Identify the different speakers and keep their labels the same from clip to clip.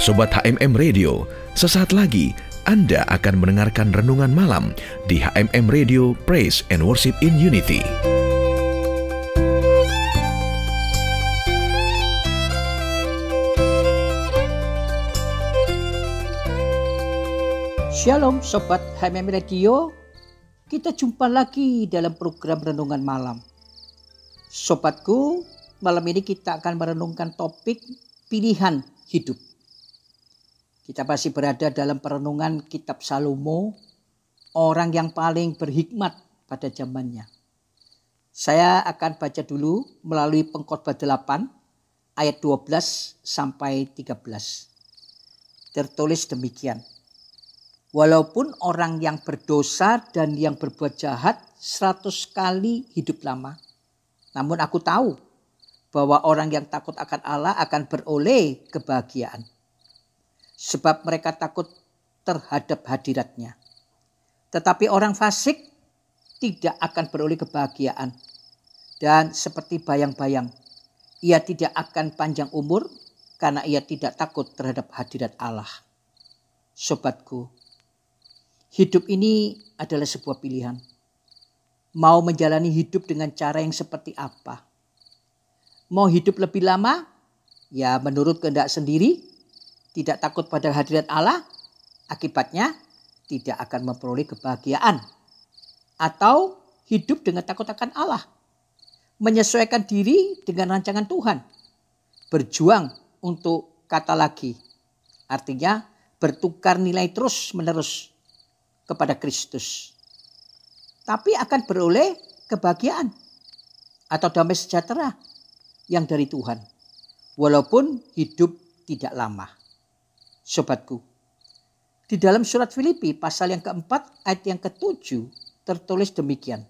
Speaker 1: Sobat HMM Radio, sesaat lagi Anda akan mendengarkan renungan malam di HMM Radio Praise and Worship in Unity.
Speaker 2: Shalom Sobat HMM Radio. Kita jumpa lagi dalam program Renungan Malam. Sobatku, malam ini kita akan merenungkan topik pilihan hidup kita masih berada dalam perenungan kitab Salomo, orang yang paling berhikmat pada zamannya. Saya akan baca dulu melalui pengkhotbah 8 ayat 12 sampai 13. Tertulis demikian. Walaupun orang yang berdosa dan yang berbuat jahat seratus kali hidup lama. Namun aku tahu bahwa orang yang takut akan Allah akan beroleh kebahagiaan sebab mereka takut terhadap hadiratnya. Tetapi orang fasik tidak akan beroleh kebahagiaan. Dan seperti bayang-bayang, ia tidak akan panjang umur karena ia tidak takut terhadap hadirat Allah. Sobatku, hidup ini adalah sebuah pilihan. Mau menjalani hidup dengan cara yang seperti apa? Mau hidup lebih lama? Ya menurut kehendak sendiri tidak takut pada hadirat Allah, akibatnya tidak akan memperoleh kebahagiaan. Atau hidup dengan takut akan Allah. Menyesuaikan diri dengan rancangan Tuhan. Berjuang untuk kata lagi. Artinya bertukar nilai terus menerus kepada Kristus. Tapi akan beroleh kebahagiaan atau damai sejahtera yang dari Tuhan. Walaupun hidup tidak lama sobatku. Di dalam surat Filipi pasal yang keempat ayat yang ketujuh tertulis demikian.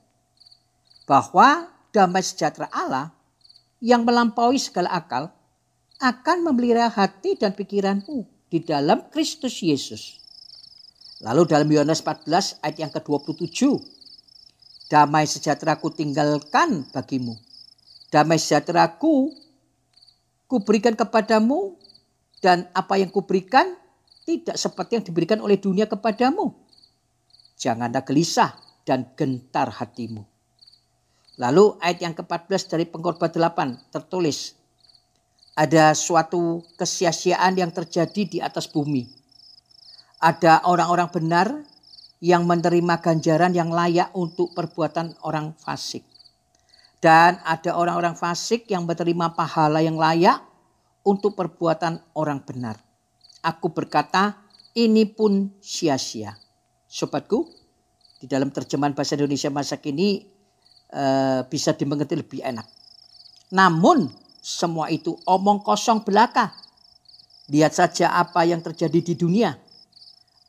Speaker 2: Bahwa damai sejahtera Allah yang melampaui segala akal akan memelihara hati dan pikiranmu di dalam Kristus Yesus. Lalu dalam Yohanes 14 ayat yang ke-27. Damai sejahtera ku tinggalkan bagimu. Damai sejahtera ku kuberikan kepadamu dan apa yang kuberikan tidak seperti yang diberikan oleh dunia kepadamu. Janganlah gelisah dan gentar hatimu. Lalu ayat yang ke-14 dari pengkhotbah 8 tertulis. Ada suatu kesia-siaan yang terjadi di atas bumi. Ada orang-orang benar yang menerima ganjaran yang layak untuk perbuatan orang fasik. Dan ada orang-orang fasik yang menerima pahala yang layak untuk perbuatan orang benar. Aku berkata, ini pun sia-sia. Sobatku, di dalam terjemahan bahasa Indonesia masa kini uh, bisa dimengerti lebih enak. Namun semua itu omong kosong belaka. Lihat saja apa yang terjadi di dunia.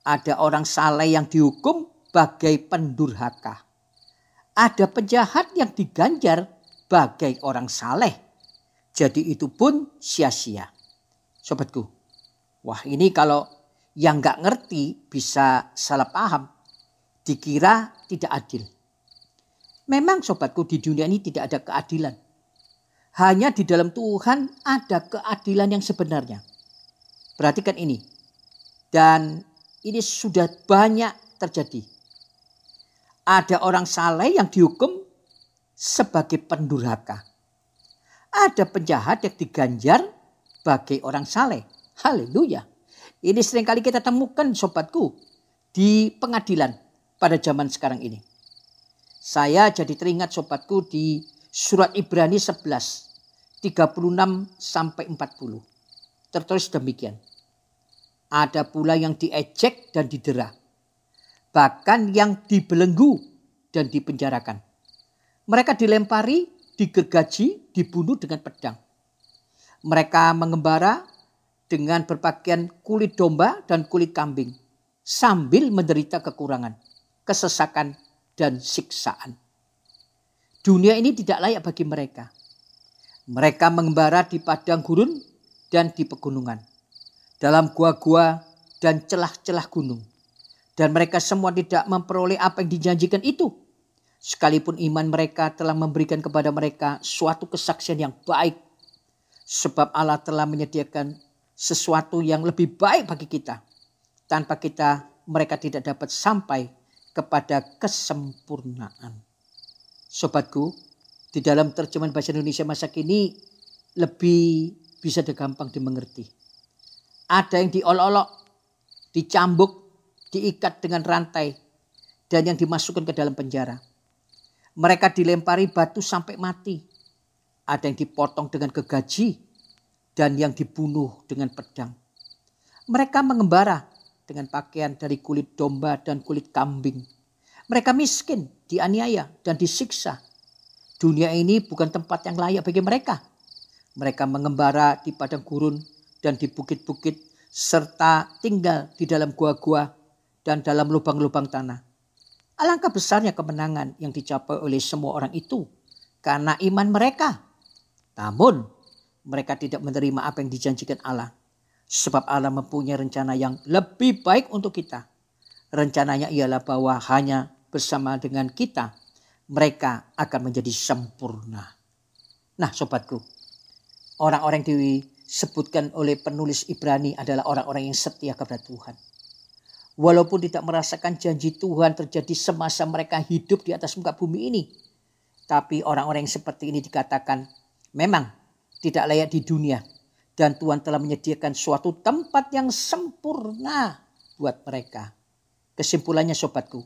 Speaker 2: Ada orang saleh yang dihukum bagai pendurhaka. Ada penjahat yang diganjar bagai orang saleh jadi itu pun sia-sia. Sobatku, wah ini kalau yang nggak ngerti bisa salah paham. Dikira tidak adil. Memang sobatku di dunia ini tidak ada keadilan. Hanya di dalam Tuhan ada keadilan yang sebenarnya. Perhatikan ini. Dan ini sudah banyak terjadi. Ada orang saleh yang dihukum sebagai pendurhaka ada penjahat yang diganjar bagi orang saleh. Haleluya. Ini sering kali kita temukan sobatku di pengadilan pada zaman sekarang ini. Saya jadi teringat sobatku di surat Ibrani 11 36 sampai 40. Tertulis demikian. Ada pula yang diejek dan didera. Bahkan yang dibelenggu dan dipenjarakan. Mereka dilempari digergaji, dibunuh dengan pedang. Mereka mengembara dengan berpakaian kulit domba dan kulit kambing sambil menderita kekurangan, kesesakan, dan siksaan. Dunia ini tidak layak bagi mereka. Mereka mengembara di padang gurun dan di pegunungan, dalam gua-gua dan celah-celah gunung. Dan mereka semua tidak memperoleh apa yang dijanjikan itu Sekalipun iman mereka telah memberikan kepada mereka suatu kesaksian yang baik. Sebab Allah telah menyediakan sesuatu yang lebih baik bagi kita. Tanpa kita mereka tidak dapat sampai kepada kesempurnaan. Sobatku, di dalam terjemahan bahasa Indonesia masa kini lebih bisa gampang dimengerti. Ada yang diolok-olok, dicambuk, diikat dengan rantai, dan yang dimasukkan ke dalam penjara. Mereka dilempari batu sampai mati. Ada yang dipotong dengan gegaji dan yang dibunuh dengan pedang. Mereka mengembara dengan pakaian dari kulit domba dan kulit kambing. Mereka miskin, dianiaya dan disiksa. Dunia ini bukan tempat yang layak bagi mereka. Mereka mengembara di padang gurun dan di bukit-bukit serta tinggal di dalam gua-gua dan dalam lubang-lubang tanah. Alangkah besarnya kemenangan yang dicapai oleh semua orang itu karena iman mereka. Namun mereka tidak menerima apa yang dijanjikan Allah. Sebab Allah mempunyai rencana yang lebih baik untuk kita. Rencananya ialah bahwa hanya bersama dengan kita mereka akan menjadi sempurna. Nah sobatku, orang-orang yang disebutkan oleh penulis Ibrani adalah orang-orang yang setia kepada Tuhan Walaupun tidak merasakan janji Tuhan terjadi semasa mereka hidup di atas muka bumi ini. Tapi orang-orang yang seperti ini dikatakan memang tidak layak di dunia. Dan Tuhan telah menyediakan suatu tempat yang sempurna buat mereka. Kesimpulannya sobatku,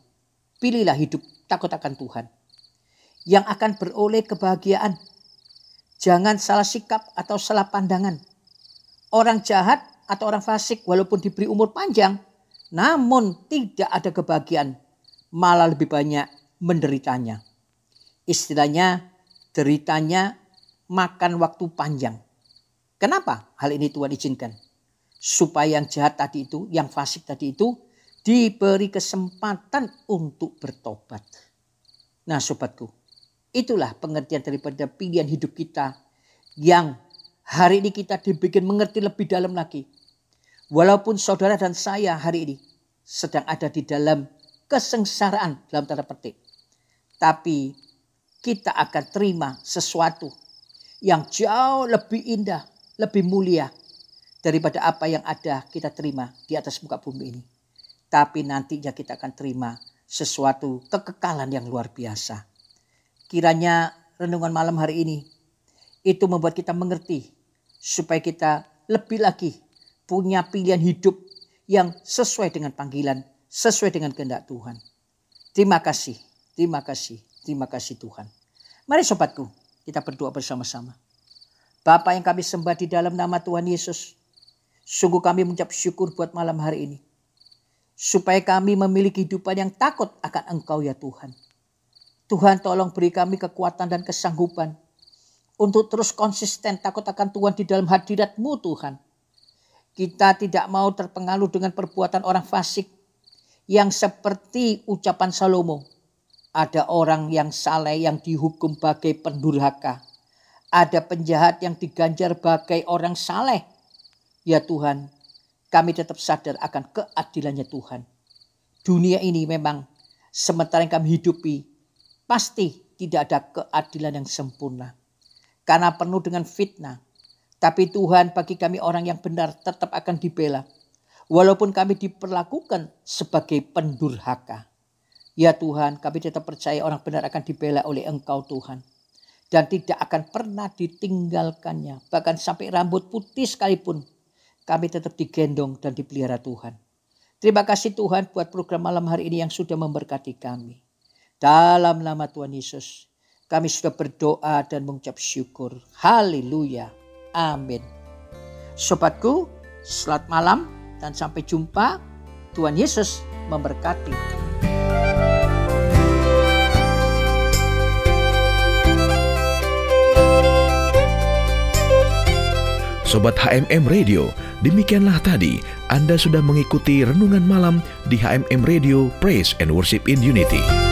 Speaker 2: pilihlah hidup takut akan Tuhan. Yang akan beroleh kebahagiaan. Jangan salah sikap atau salah pandangan. Orang jahat atau orang fasik walaupun diberi umur panjang namun tidak ada kebahagiaan, malah lebih banyak menderitanya. Istilahnya deritanya makan waktu panjang. Kenapa hal ini Tuhan izinkan? Supaya yang jahat tadi itu, yang fasik tadi itu diberi kesempatan untuk bertobat. Nah sobatku, itulah pengertian daripada pilihan hidup kita yang hari ini kita dibikin mengerti lebih dalam lagi Walaupun saudara dan saya hari ini sedang ada di dalam kesengsaraan dalam tanda petik. Tapi kita akan terima sesuatu yang jauh lebih indah, lebih mulia daripada apa yang ada kita terima di atas muka bumi ini. Tapi nantinya kita akan terima sesuatu kekekalan yang luar biasa. Kiranya renungan malam hari ini itu membuat kita mengerti supaya kita lebih lagi punya pilihan hidup yang sesuai dengan panggilan, sesuai dengan kehendak Tuhan. Terima kasih, terima kasih, terima kasih Tuhan. Mari sobatku, kita berdoa bersama-sama. Bapa yang kami sembah di dalam nama Tuhan Yesus, sungguh kami mengucap syukur buat malam hari ini. Supaya kami memiliki kehidupan yang takut akan Engkau ya Tuhan. Tuhan tolong beri kami kekuatan dan kesanggupan untuk terus konsisten takut akan Tuhan di dalam hadiratmu Tuhan. Kita tidak mau terpengaruh dengan perbuatan orang fasik yang seperti ucapan Salomo. Ada orang yang saleh yang dihukum bagai pendurhaka. Ada penjahat yang diganjar bagai orang saleh. Ya Tuhan, kami tetap sadar akan keadilannya Tuhan. Dunia ini memang sementara yang kami hidupi pasti tidak ada keadilan yang sempurna. Karena penuh dengan fitnah, tapi Tuhan bagi kami orang yang benar tetap akan dibela. Walaupun kami diperlakukan sebagai pendurhaka. Ya Tuhan kami tetap percaya orang benar akan dibela oleh Engkau Tuhan. Dan tidak akan pernah ditinggalkannya. Bahkan sampai rambut putih sekalipun. Kami tetap digendong dan dipelihara Tuhan. Terima kasih Tuhan buat program malam hari ini yang sudah memberkati kami. Dalam nama Tuhan Yesus, kami sudah berdoa dan mengucap syukur. Haleluya. Amin. Sobatku, selamat malam dan sampai jumpa. Tuhan Yesus memberkati.
Speaker 1: Sobat HMM Radio, demikianlah tadi Anda sudah mengikuti renungan malam di HMM Radio Praise and Worship in Unity.